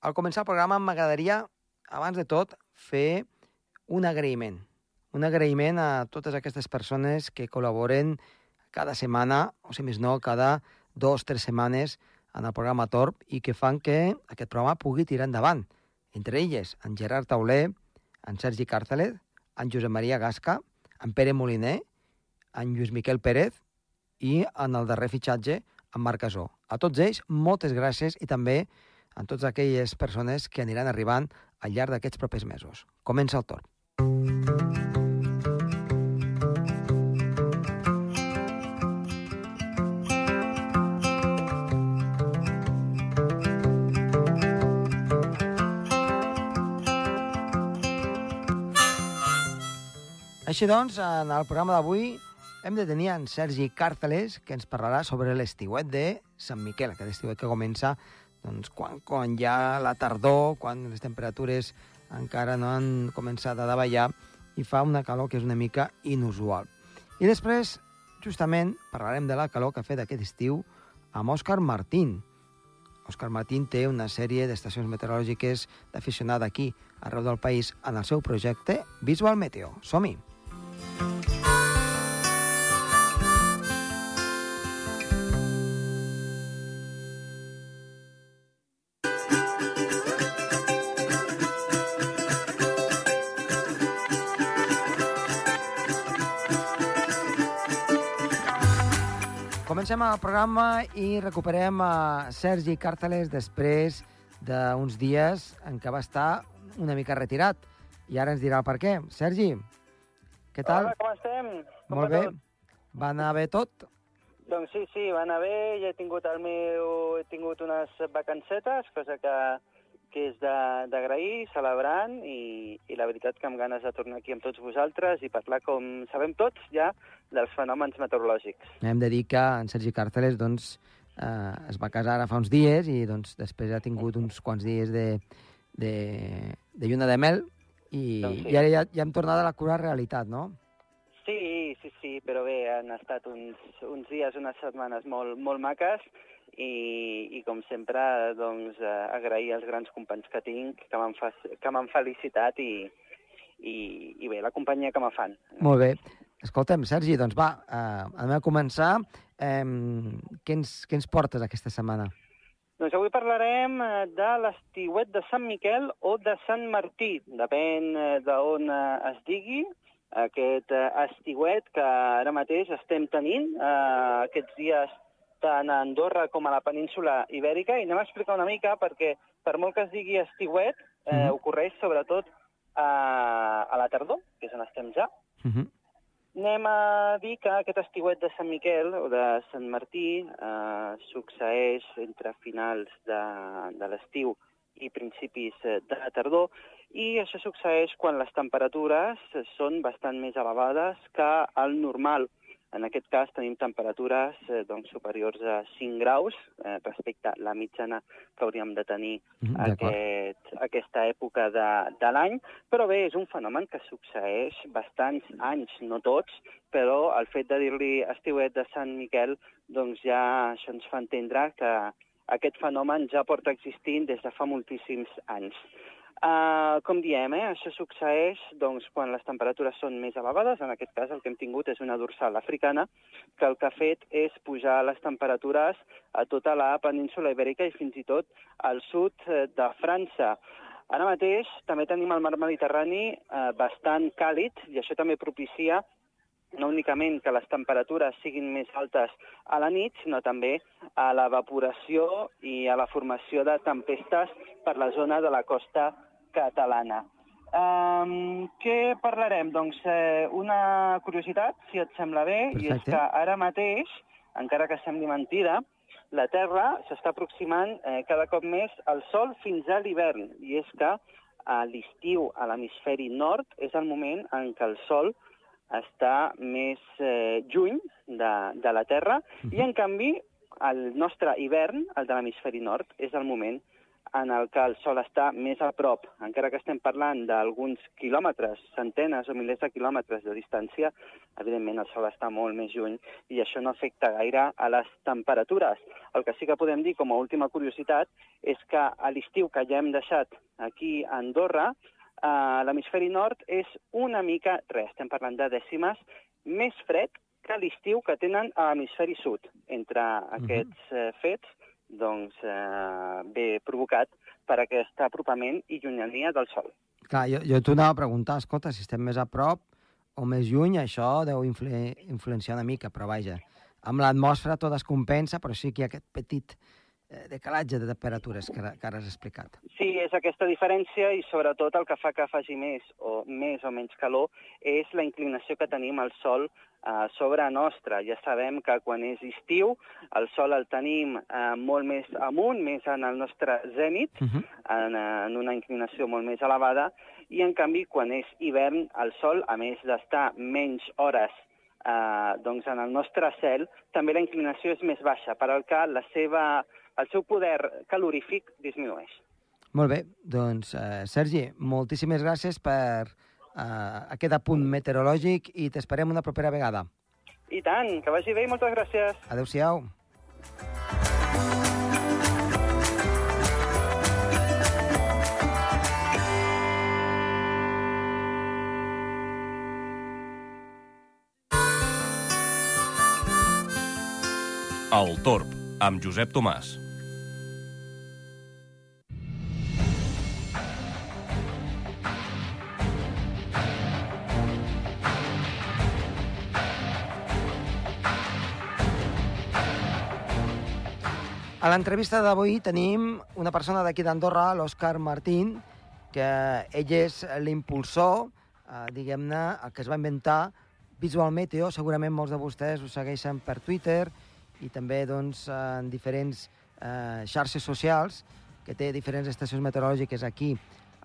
al començar el programa m'agradaria, abans de tot, fer un agraïment. Un agraïment a totes aquestes persones que col·laboren cada setmana, o si més no, cada dos, tres setmanes en el programa Torp i que fan que aquest programa pugui tirar endavant. Entre elles, en Gerard Tauler, en Sergi Càrcelet, en Josep Maria Gasca, en Pere Moliner, en Lluís Miquel Pérez i en el darrer fitxatge, en Marc Casó. A tots ells, moltes gràcies i també a totes aquelles persones que aniran arribant al llarg d'aquests propers mesos. Comença el torn. Així doncs, en el programa d'avui hem de tenir en Sergi Càrteles, que ens parlarà sobre l'estiuet de Sant Miquel, aquest estiuet que comença doncs, quan, quan ha la tardor, quan les temperatures encara no han començat a davallar i fa una calor que és una mica inusual. I després, justament, parlarem de la calor que ha fet aquest estiu amb Òscar Martín. Òscar Martín té una sèrie d'estacions meteorològiques d'aficionat aquí, arreu del país, en el seu projecte Visual Meteo. Som-hi! Comencem el programa i recuperem a Sergi Càrteles després d'uns dies en què va estar una mica retirat. I ara ens dirà per què. Sergi, què tal? Hola, com estem? Com Molt bé. tot? Va anar bé tot? Doncs sí, sí, va anar bé. Ja he tingut el meu... He tingut unes vacancetes, cosa que, que és de- d'agrair, celebrant, i, i la veritat que amb ganes de tornar aquí amb tots vosaltres i parlar, com sabem tots, ja dels fenòmens meteorològics. Hem de dir que en Sergi Càrteles doncs, eh, es va casar ara fa uns dies i doncs, després ha tingut uns quants dies de, de, de lluna de mel i, Doncs sí. i ara ja, ja hem tornat a la cura realitat, no? Sí, sí, sí, però bé, han estat uns, uns dies, unes setmanes molt, molt maques i, i com sempre, doncs, eh, agrair als grans companys que tinc, que m'han fa, que m'han felicitat i, i, i bé, la companyia que me fan. Molt bé. Escolta'm, Sergi, doncs va, eh, anem a començar. Eh, què, ens, què ens portes aquesta setmana? Doncs avui parlarem eh, de l'estiuet de Sant Miquel o de Sant Martí, depèn eh, d'on eh, es digui, aquest eh, estiuet que ara mateix estem tenint eh, aquests dies tant a Andorra com a la península ibèrica, i anem a explicar una mica perquè per molt que es digui estiuet, eh, Mhm. ocorreix sobretot a, a la tardor, que és on estem ja, Uh -huh. Anem a dir que aquest estiuet de Sant Miquel o de Sant Martí eh, succeeix entre finals de, de l'estiu i principis eh, de la tardor i això succeeix quan les temperatures són bastant més elevades que el normal. En aquest cas tenim temperatures eh, doncs, superiors a 5 graus eh, respecte a la mitjana que hauríem de tenir D'acord. aquest, aquesta època de, de l'any, però bé, és un fenomen que succeeix bastants anys, no tots, però el fet de dir-li estiuet de Sant Miquel, doncs ja això ens fa entendre que aquest fenomen ja porta existint des de fa moltíssims anys. Uh, com diem, eh, això succeeix doncs, quan les temperatures són més elevades. En aquest cas el que hem tingut és una dorsal africana que el que ha fet és pujar les temperatures a tota la península ibèrica i fins i tot al sud eh, de França. Ara mateix també tenim el mar Mediterrani eh, bastant càlid i això també propicia no únicament que les temperatures siguin més altes a la nit, sinó també a l'evaporació i a la formació de tempestes per la zona de la costa catalana. Um, què parlarem? Doncs eh, una curiositat, si et sembla bé, i és Perfecte. que ara mateix, encara que sembli mentida, la Terra s'està aproximant eh, cada cop més al Sol fins a l'hivern, i és que a l'estiu a l'hemisferi nord és el moment en què el Sol està més eh, lluny de, de la Terra, i en canvi el nostre hivern, el de l'hemisferi nord, és el moment en el que el Sol està més a prop, encara que estem parlant d'alguns quilòmetres, centenes o milers de quilòmetres de distància, evidentment el Sol està molt més lluny i això no afecta gaire a les temperatures. El que sí que podem dir com a última curiositat és que a l'estiu que ja hem deixat aquí a Andorra, a l'hemisferi nord és una mica, res, estem parlant de dècimes, més fred que l'estiu que tenen a l'hemisferi sud. Entre aquests eh, fets doncs, eh, ve provocat per aquest apropament i llunyania del Sol. Clar, jo, jo t'ho anava a preguntar, escolta, si estem més a prop o més lluny, això deu influ influenciar una mica, però vaja, amb l'atmosfera tot es compensa, però sí que hi ha aquest petit eh, decalatge de temperatures que, ara- que ara has explicat. Sí, és aquesta diferència i sobretot el que fa que faci més o més o menys calor és la inclinació que tenim al Sol eh, sobre nostra. Ja sabem que quan és estiu el Sol el tenim eh, molt més amunt, més en el nostre zènit, Uh -huh. en, eh, en una inclinació molt més elevada, i en canvi quan és hivern el Sol, a més d'estar menys hores eh, doncs en el nostre cel, també la inclinació és més baixa, per al que la seva, el seu poder calorífic disminueix. Molt bé, doncs, eh, Sergi, moltíssimes gràcies per eh, aquest apunt meteorològic i t'esperem una propera vegada. I tant, que vagi bé i moltes gràcies. Adéu-siau. El Torb, amb Josep Tomàs. A l'entrevista d'avui tenim una persona d'aquí d'Andorra, l'Òscar Martín, que ell és l'impulsor, eh, diguem-ne, el que es va inventar Visual Meteo. Segurament molts de vostès ho segueixen per Twitter i també doncs, en diferents eh, xarxes socials, que té diferents estacions meteorològiques aquí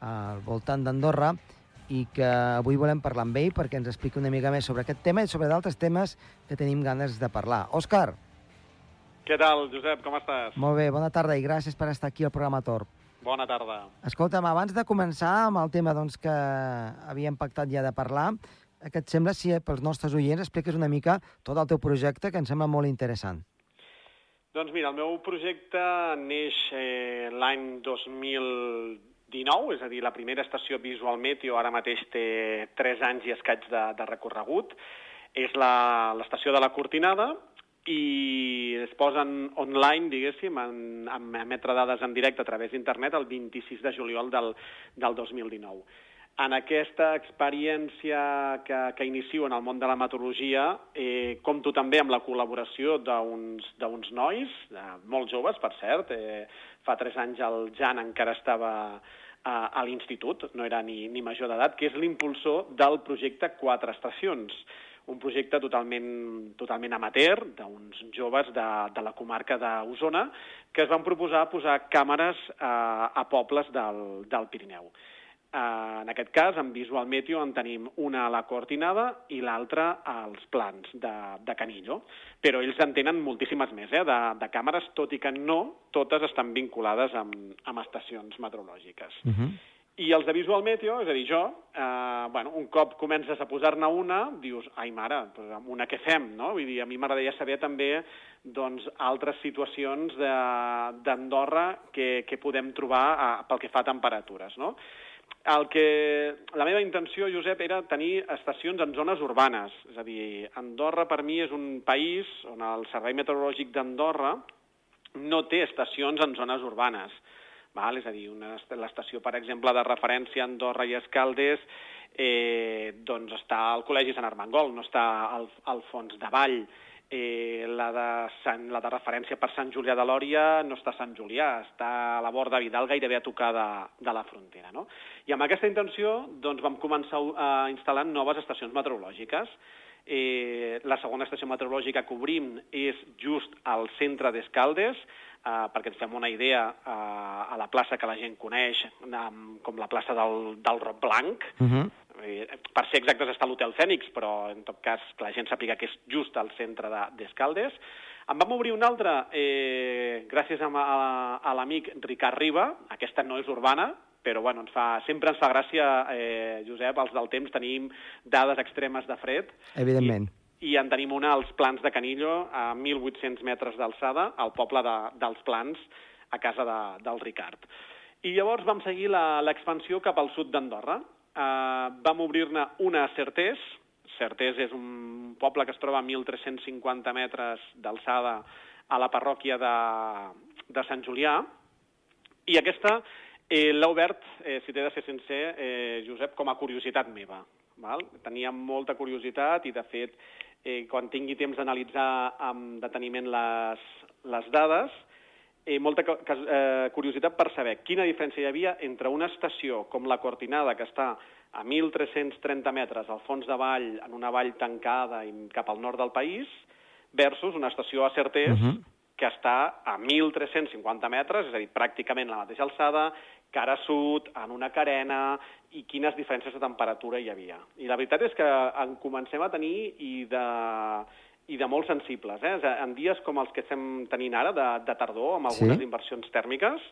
al voltant d'Andorra i que avui volem parlar amb ell perquè ens expliqui una mica més sobre aquest tema i sobre d'altres temes que tenim ganes de parlar. Òscar, Què tal, Josep? Com estàs? molt bé, bona tarda i gràcies per estar aquí al programa Torb. Bona tarda. Escolta'm, abans de començar amb el tema doncs, que havíem pactat ja de parlar, eh, què et sembla si eh, pels nostres oients expliques una mica tot el teu projecte, que em sembla molt interessant. Doncs mira, el meu projecte neix eh, l'any 2019, és a dir, la primera estació Visual Meteo ara mateix té 3 anys i escaig de, de recorregut. És l'estació de la Cortinada i es posen online, diguéssim, en, en emetre dades en directe a través d'internet el 26 de juliol del, del 2019. En aquesta experiència que, que inicio en el món de la meteorologia, eh, compto també amb la col·laboració d'uns nois, eh, molt joves, per cert. Eh, fa tres anys el Jan encara estava a, a l'institut, no era ni, ni major d'edat, que és l'impulsor del projecte Quatre Estacions, un projecte totalment, totalment amateur d'uns joves de, de la comarca d'Osona que es van proposar posar càmeres a, a pobles del, del Pirineu. Uh, en aquest cas, en Visual Meteo en tenim una a la Cortinada i l'altra als plans de, de Canillo. Però ells en tenen moltíssimes més, eh, de, de càmeres, tot i que no totes estan vinculades amb, amb estacions meteorològiques. Uh -huh. I els de Visual Meteo, és a dir, jo, eh, bueno, un cop comences a posar-ne una, dius, ai mare, doncs amb una què fem, no? Vull dir, a mi m'agradaria saber també doncs, altres situacions de- d'Andorra que, que podem trobar eh, pel que fa a temperatures, no? El que... La meva intenció, Josep, era tenir estacions en zones urbanes. És a dir, Andorra per mi és un país on el Servei Meteorològic d'Andorra no té estacions en zones urbanes. Val? És a dir, l'estació, per exemple, de referència a Andorra i Escaldes eh, doncs està al Col·legi Sant Armengol, no està al, al fons de Vall. Eh, la, de Sant, la de referència per Sant Julià de Lòria no està a Sant Julià, està a la vora de Vidal, gairebé a tocar de, de la frontera. No? I amb aquesta intenció doncs, vam començar a instal·lar noves estacions meteorològiques. Eh, la segona estació meteorològica que obrim és just al centre d'Escaldes, eh, perquè ens fem una idea eh, a la plaça que la gent coneix eh, com la plaça del, del Roc Blanc, Uh -huh. Per ser exactes està l'Hotel Fènix, però en tot cas que la gent sàpiga que és just al centre de- d'Escaldes. En vam obrir una altra eh, gràcies a, a, a l'amic Ricard Riba. Aquesta no és urbana, però bueno, ens fa, sempre ens fa gràcia, eh, Josep, els del temps tenim dades extremes de fred. Evidentment. I, i en tenim una als Plans de Canillo, a 1.800 metres d'alçada, al poble de, dels Plans, a casa de, del Ricard. I llavors vam seguir l'expansió cap al sud d'Andorra. Eh, vam obrir-ne una a Certés, Certés és un poble que es troba a 1.350 metres d'alçada a la parròquia de, de Sant Julià, i aquesta eh, l'ha obert, eh, si t'he de ser sincer, eh, Josep, com a curiositat meva. Val? Tenia molta curiositat i, de fet, eh, quan tingui temps d'analitzar amb deteniment les, les dades, eh, molta eh, curiositat per saber quina diferència hi havia entre una estació com la Cortinada, que està a 1.330 metres al fons de vall, en una vall tancada i cap al nord del país, versus una estació a Certés, uh -huh. que està a 1.350 metres, és a dir, pràcticament la mateixa alçada, cara sud, en una carena, i quines diferències de temperatura hi havia. I la veritat és que en comencem a tenir i de, i de molt sensibles. Eh? En dies com els que estem tenint ara, de, de tardor, amb algunes sí? inversions tèrmiques,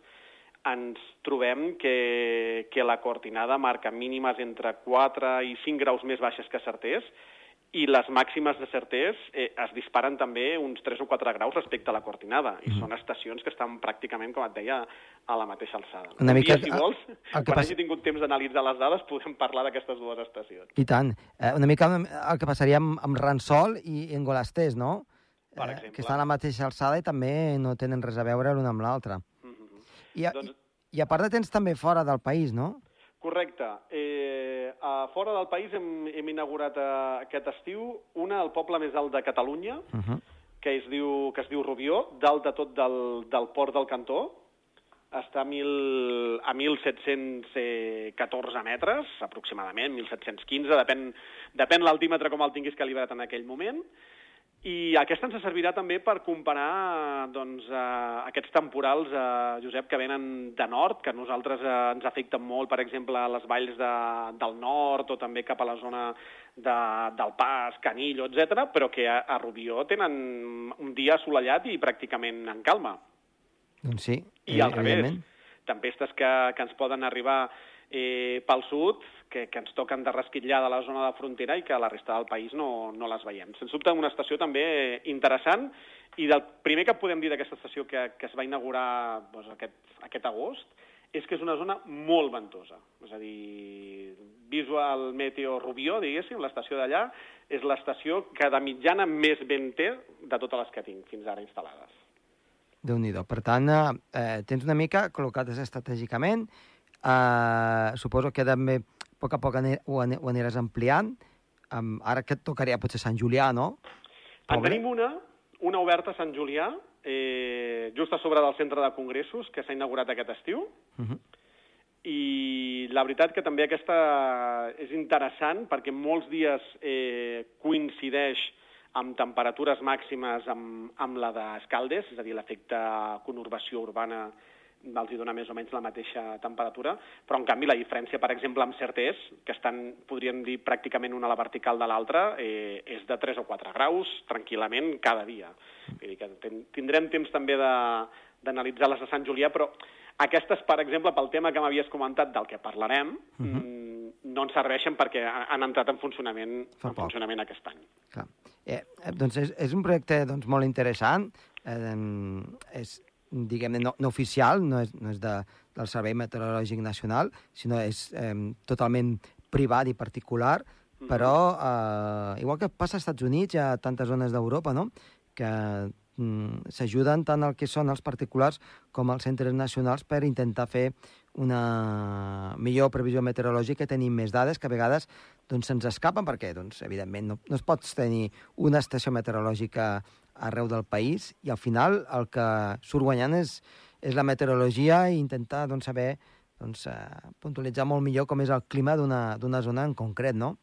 ens trobem que, que la cortinada marca mínimes entre 4 i 5 graus més baixes que Certés, i les màximes de Certés eh, es disparen també uns 3 o 4 graus respecte a la Cortinada, i mm. són estacions que estan pràcticament, com et deia, a la mateixa alçada. Una mica, dia, si vols, el, el quan hagi tingut temps d'analitzar les dades, podem parlar d'aquestes dues estacions. I tant. Eh, una mica el que passaria amb, amb Ransol i en Golasters, no? Per exemple. Eh, que estan a la mateixa alçada i també no tenen res a veure l'una amb l'altra. I, doncs... I, I a part de tens també fora del país, no? Correcte. Eh, a fora del país hem, hem inaugurat eh, aquest estiu una al poble més alt de Catalunya, uh -huh. que, es diu, que es diu Rubió, dalt de tot del, del port del Cantó. Està a, mil, a 1.714 metres, aproximadament, 1.715, depèn, depèn l'altímetre com el tinguis calibrat en aquell moment. I aquesta ens servirà també per comparar doncs, eh, aquests temporals, eh, Josep, que venen de nord, que a nosaltres eh, ens afecten molt, per exemple, a les valls de, del nord o també cap a la zona de, del Pas, Canillo, etc, però que a, a Rubió tenen un dia assolellat i pràcticament en calma. Doncs sí, I al revés, tempestes que, que ens poden arribar eh, pel sud, que, que ens toquen de resquitllar de la zona de frontera i que la resta del país no, no les veiem. Sens dubte, una estació també interessant i del primer que podem dir d'aquesta estació que, que es va inaugurar doncs, aquest, aquest agost és que és una zona molt ventosa. És a dir, Visual Meteo Rubió, diguéssim, l'estació d'allà, és l'estació que de mitjana més vent té de totes les que tinc fins ara instal·lades. déu nhi Per tant, eh, tens una mica col·locades estratègicament, eh, suposo que també a poc a poc ho, ho aniràs ampliant. Um, ara que et tocaria potser Sant Julià, no? Pobre. En tenim una, una oberta a Sant Julià, eh, just a sobre del centre de congressos, que s'ha inaugurat aquest estiu. Uh -huh. I la veritat que també aquesta és interessant perquè molts dies eh, coincideix amb temperatures màximes amb, amb la d'Escaldes, és a dir, l'efecte conurbació urbana els hi dona més o menys la mateixa temperatura, però en canvi la diferència, per exemple, amb Certés, que estan, podríem dir, pràcticament una a la vertical de l'altra, eh, és de 3 o 4 graus, tranquil·lament, cada dia. Vull dir que tindrem temps també d'analitzar les de Sant Julià, però aquestes, per exemple, pel tema que m'havies comentat del que parlarem, uh mhm. -huh. no ens serveixen perquè han entrat en funcionament, en funcionament aquest any. Clar. Eh, doncs és, és un projecte doncs, molt interessant. Eh, és, diguem-ne, no, no oficial, no és, no és de, del Servei Meteorològic Nacional, sinó és eh, totalment privat i particular, mm-hmm. però eh, igual que passa als Estats Units, hi ha tantes zones d'Europa, no?, que mm, s'ajuden tant el que són els particulars com els centres nacionals per intentar fer una millor previsió meteorològica, tenim més dades que a vegades doncs, se'ns escapen perquè, doncs, evidentment, no, no es pots tenir una estació meteorològica arreu del país i al final el que surt guanyant és, és la meteorologia i intentar doncs, saber doncs, eh, puntualitzar molt millor com és el clima d'una zona en concret, no?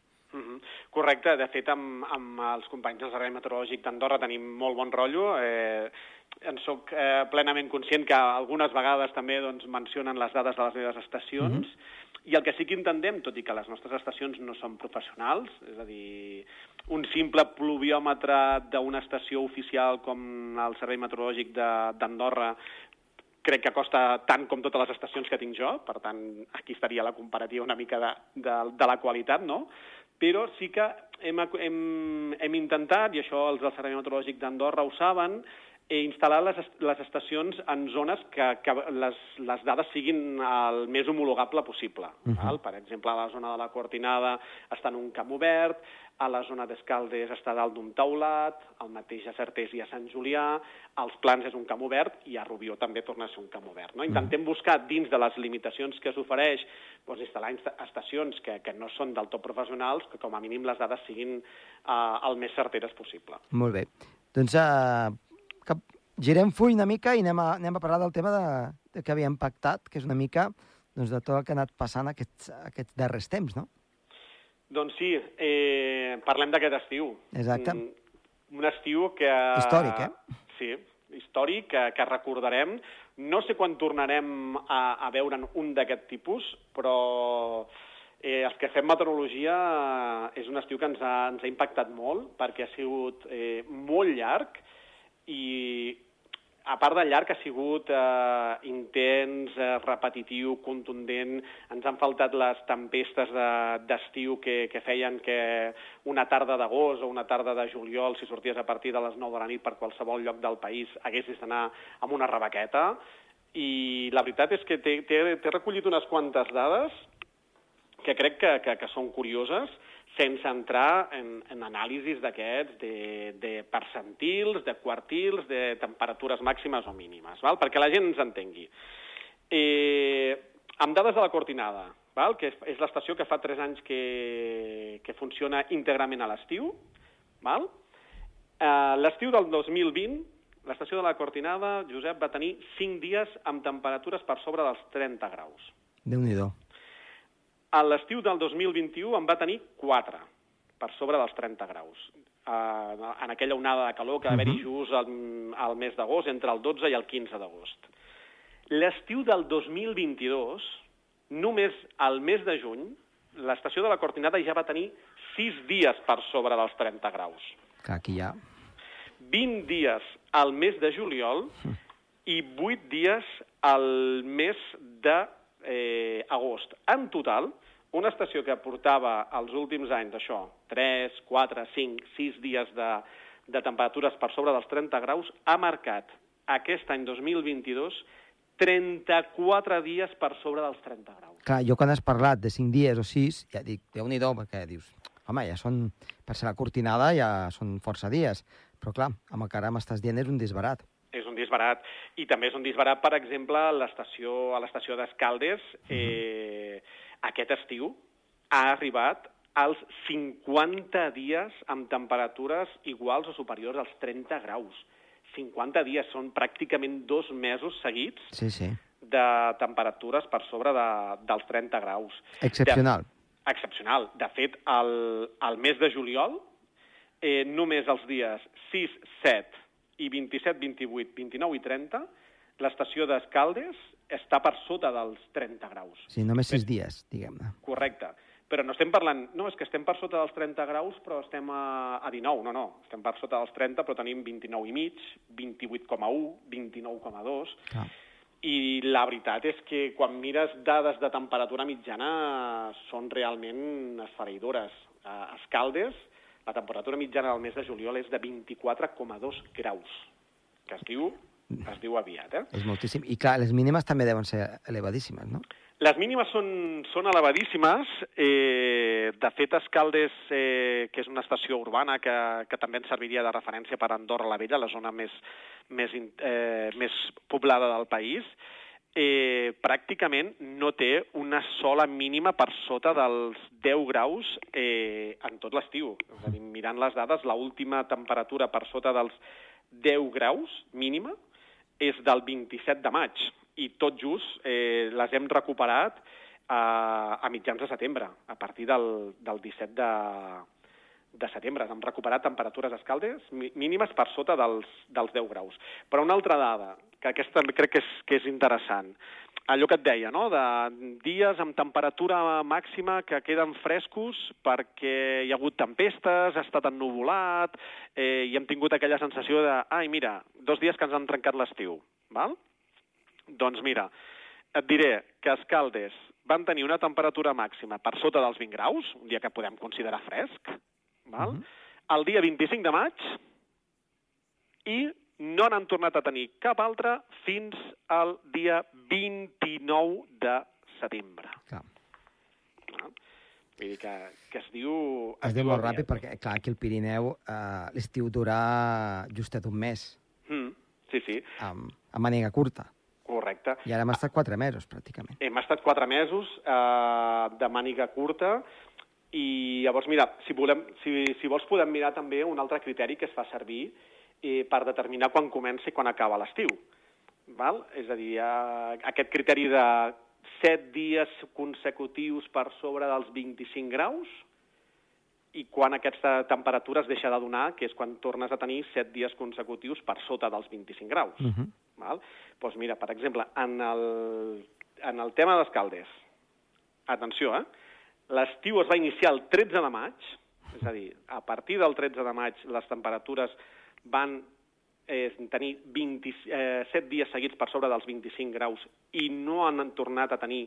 Correcte, de fet amb, amb els companys del Servei Meteorològic d'Andorra tenim molt bon rotllo. Eh, en sóc eh, plenament conscient que algunes vegades també doncs, mencionen les dades de les meves estacions, mm -hmm. i el que sí que intentem, tot i que les nostres estacions no són professionals, és a dir, un simple pluviòmetre d'una estació oficial com el Servei Meteorològic d'Andorra crec que costa tant com totes les estacions que tinc jo, per tant, aquí estaria la comparativa una mica de, de, de la qualitat, no? Però sí que hem, hem, hem intentat, i això els del Servei Meteorològic d'Andorra ho saben, eh, instal·lar les, les estacions en zones que, que les, les dades siguin el més homologable possible. Uh -huh. val? Per exemple, a la zona de la Cortinada està en un camp obert, a la zona d'Escaldes està dalt d'un taulat, el mateix a Certés i a Sant Julià, als Plans és un camp obert i a Rubió també torna a ser un camp obert. No? Intentem buscar, dins de les limitacions que s'ofereix, doncs, instal·lar estacions que, que no són del tot professionals, que com a mínim les dades siguin uh, el més certeres possible. Molt bé. Doncs uh, que girem full una mica i anem a, anem a parlar del tema de, de que havíem pactat, que és una mica doncs, de tot el que ha anat passant aquests, aquests darrers temps, no? Doncs sí, eh, parlem d'aquest estiu. Exacte. Un, un estiu que... Històric, eh? Sí, històric, que, que recordarem. No sé quan tornarem a, a veure'n un d'aquest tipus, però eh, els que fem meteorologia és un estiu que ens ha, ens ha impactat molt, perquè ha sigut eh, molt llarg, i a part de llarg ha sigut eh, intens, eh, repetitiu, contundent. Ens han faltat les tempestes d'estiu de, que, que feien que una tarda d'agost o una tarda de juliol, si sorties a partir de les 9 de la nit per qualsevol lloc del país, haguessis d'anar amb una rebaqueta. I la veritat és que t'he recollit unes quantes dades que crec que, que, que són curioses sense entrar en, en anàlisis d'aquests, de, de percentils, de quartils, de temperatures màximes o mínimes, val? perquè la gent ens entengui. Eh, amb dades de la Cortinada, val? que és, l'estació que fa 3 anys que, que funciona íntegrament a l'estiu, val? Eh, l'estiu del 2020, l'estació de la Cortinada, Josep, va tenir 5 dies amb temperatures per sobre dels 30 graus. Déu-n'hi-do a l'estiu del 2021 en va tenir 4, per sobre dels 30 graus. Uh, en aquella onada de calor que va haver-hi -huh. just al, al mes d'agost, entre el 12 i el 15 d'agost. L'estiu del 2022, només al mes de juny, l'estació de la Cortinada ja va tenir 6 dies per sobre dels 30 graus. Que aquí ja... 20 dies al mes de juliol i 8 dies al mes de eh, agost. En total, una estació que portava els últims anys, això, 3, 4, 5, 6 dies de, de temperatures per sobre dels 30 graus, ha marcat aquest any 2022 34 dies per sobre dels 30 graus. Clar, jo quan has parlat de 5 dies o 6, ja dic, déu-n'hi-do, perquè dius, home, ja són, per ser la cortinada ja són força dies. Però clar, amb el que ara m'estàs dient és un disbarat és un disbarat. I també és un disbarat, per exemple, a l'estació d'Escaldes, mhm. eh, uh -huh. Aquest estiu ha arribat als 50 dies amb temperatures iguals o superiors als 30 graus. 50 dies, són pràcticament dos mesos seguits sí, sí. de temperatures per sobre de, dels 30 graus. Excepcional. De, excepcional. De fet, el, el mes de juliol, eh, només els dies 6, 7, i 27, 28, 29 i 30, l'estació d'Escaldes està per sota dels 30 graus. Sí, només 6 dies, diguem-ne. Correcte. Però no estem parlant... No, és que estem per sota dels 30 graus, però estem a, a 19. No, no. Estem per sota dels 30, però tenim 29 i mig, 28,1, 29,2... I la veritat és que quan mires dades de temperatura mitjana són realment esfereïdores. A Escaldes la temperatura mitjana del mes de juliol és de 24,2 graus, que es diu, es diu aviat. Eh? És moltíssim. I clar, les mínimes també deuen ser elevadíssimes, no? Les mínimes són, són elevadíssimes. Eh, de fet, Escaldes, eh, que és una estació urbana que, que també ens serviria de referència per Andorra la Vella, la zona més, més, eh, més poblada del país, eh, pràcticament no té una sola mínima per sota dels 10 graus eh, en tot l'estiu. És a dir, mirant les dades, l última temperatura per sota dels 10 graus mínima és del 27 de maig i tot just eh, les hem recuperat a, a mitjans de setembre, a partir del, del 17 de, de setembre. Hem recuperat temperatures escaldes mínimes per sota dels, dels 10 graus. Però una altra dada, que aquesta crec que és, que és interessant, allò que et deia, no? de dies amb temperatura màxima que queden frescos perquè hi ha hagut tempestes, ha estat ennuvolat, eh, i hem tingut aquella sensació de, ai, mira, dos dies que ens han trencat l'estiu, val? Doncs mira, et diré que els caldes van tenir una temperatura màxima per sota dels 20 graus, un dia que podem considerar fresc, val? Uh -huh. el dia 25 de maig, i no n'han tornat a tenir cap altre fins al dia 29 de setembre. Clar. No? Vull dir que, que es diu... Es diu molt ràpid perquè, clar, aquí al Pirineu eh, l'estiu durà justet un mes. Mm, sí, sí. Amb, amb màniga curta. Correcte. I ara hem estat quatre mesos, pràcticament. Hem estat quatre mesos eh, de màniga curta i llavors, mira, si, volem, si, si vols podem mirar també un altre criteri que es fa servir eh, per determinar quan comença i quan acaba l'estiu. Val? És a dir, eh, aquest criteri de 7 dies consecutius per sobre dels 25 graus i quan aquesta temperatura es deixa de donar, que és quan tornes a tenir 7 dies consecutius per sota dels 25 graus. Uh -huh. Val? Doncs mira, per exemple, en el, en el tema dels caldes, atenció, eh? l'estiu es va iniciar el 13 de maig, és a dir, a partir del 13 de maig les temperatures van eh, tenir 27 eh, dies seguits per sobre dels 25 graus i no han tornat a tenir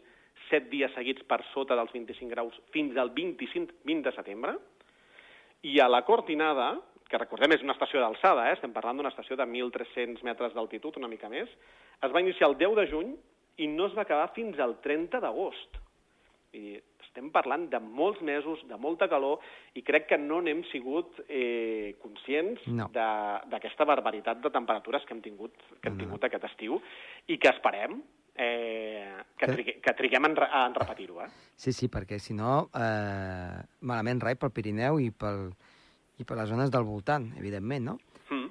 7 dies seguits per sota dels 25 graus fins al 25, 20 de setembre. I a la Cortinada, que recordem és una estació d'alçada, eh? estem parlant d'una estació de 1.300 metres d'altitud, una mica més, es va iniciar el 10 de juny i no es va acabar fins al 30 d'agost. Estem parlant de molts mesos, de molta calor, i crec que no n'hem sigut eh, conscients No. d'aquesta barbaritat de temperatures que hem tingut, que hem No. tingut aquest estiu i que esperem eh, que, Que- trigue, que triguem en, re- en repetir-ho. Eh? Sí, sí, perquè si no, eh, malament rai pel Pirineu i, pel, i per les zones del voltant, evidentment, no?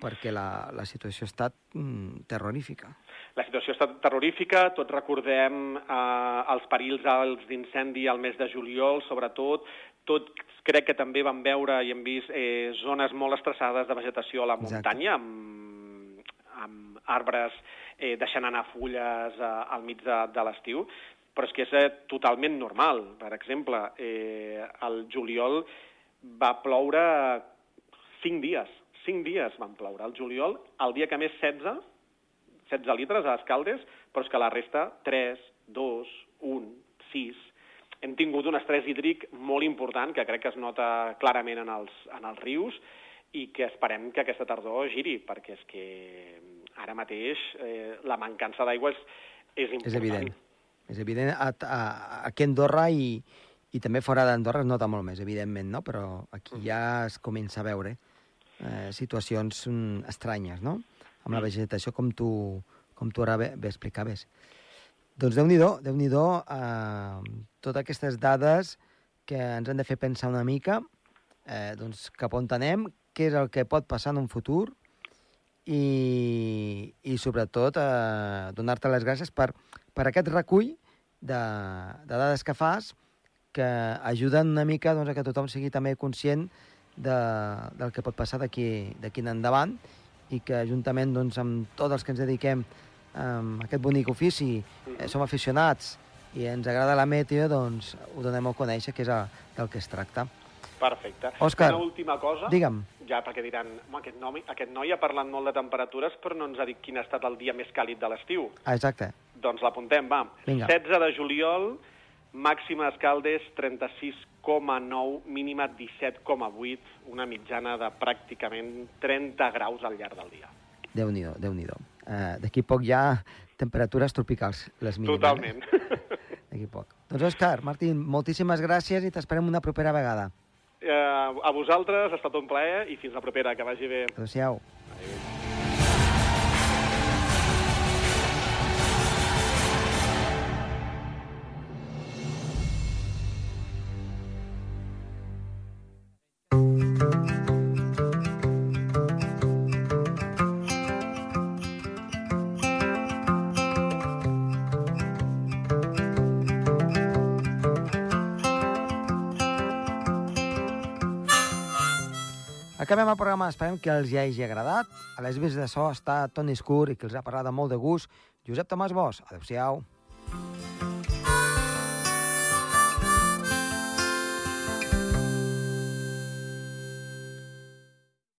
Perquè la, la situació ha estat mm, terrorífica. La situació ha estat terrorífica, tots recordem eh, els perills als d'incendi al mes de juliol, sobretot. Tots crec que també vam veure i hem vist eh, zones molt estressades de vegetació a la Exacte. muntanya, amb, amb arbres eh, deixant anar fulles eh, al mig de, de l'estiu, però és que és eh, totalment normal. Per exemple, eh, el juliol va ploure cinc dies. Cinc dies van ploure. El juliol, el dia que més 16, 16 litres a les caldes, però és que la resta 3, 2, 1, 6... Hem tingut un estrès hídric molt important que crec que es nota clarament en els, en els rius i que esperem que aquesta tardor giri, perquè és que ara mateix eh, la mancança d'aigua és, és important. És evident. És evident. A, a, aquí a Andorra i, i també fora d'Andorra es nota molt més, evidentment, no? Però aquí ja es comença a veure eh, situacions mm, estranyes, no? Amb la vegetació, com tu, com tu ara bé, bé explicaves. Doncs Déu-n'hi-do, déu nhi déu eh, totes aquestes dades que ens han de fer pensar una mica eh, doncs cap on anem, què és el que pot passar en un futur i, i sobretot eh, donar-te les gràcies per, per aquest recull de, de dades que fas que ajuden una mica doncs, a que tothom sigui també conscient de, del que pot passar d'aquí en endavant i que juntament doncs, amb tots els que ens dediquem a aquest bonic ofici, eh, som aficionats i ens agrada la meteo, doncs ho donem a conèixer, que és el, del que es tracta. Perfecte. Òscar, Una última cosa. Digue'm. Ja, perquè diran, home, aquest noi, aquest noi ha parlat molt de temperatures, però no ens ha dit quin ha estat el dia més càlid de l'estiu. Ah, exacte. Doncs l'apuntem, va. Vinga. 16 de juliol, màxima escaldes 36,9, mínima 17,8, una mitjana de pràcticament 30 graus al llarg del dia. Déu-n'hi-do, déu nhi déu uh, D'aquí poc ja temperatures tropicals, les mínimes. Totalment. Eh? D'aquí poc. Doncs Òscar, Martín, moltíssimes gràcies i t'esperem una propera vegada. Eh, a vosaltres ha estat un plaer i fins la propera, que vagi bé. Adéu-siau. acabem el programa. Esperem que els hi hagi agradat. A les vies de so està Toni Escur i que els ha parlat de molt de gust Josep Tomàs Bosch. adeu-siau. Adéu-siau.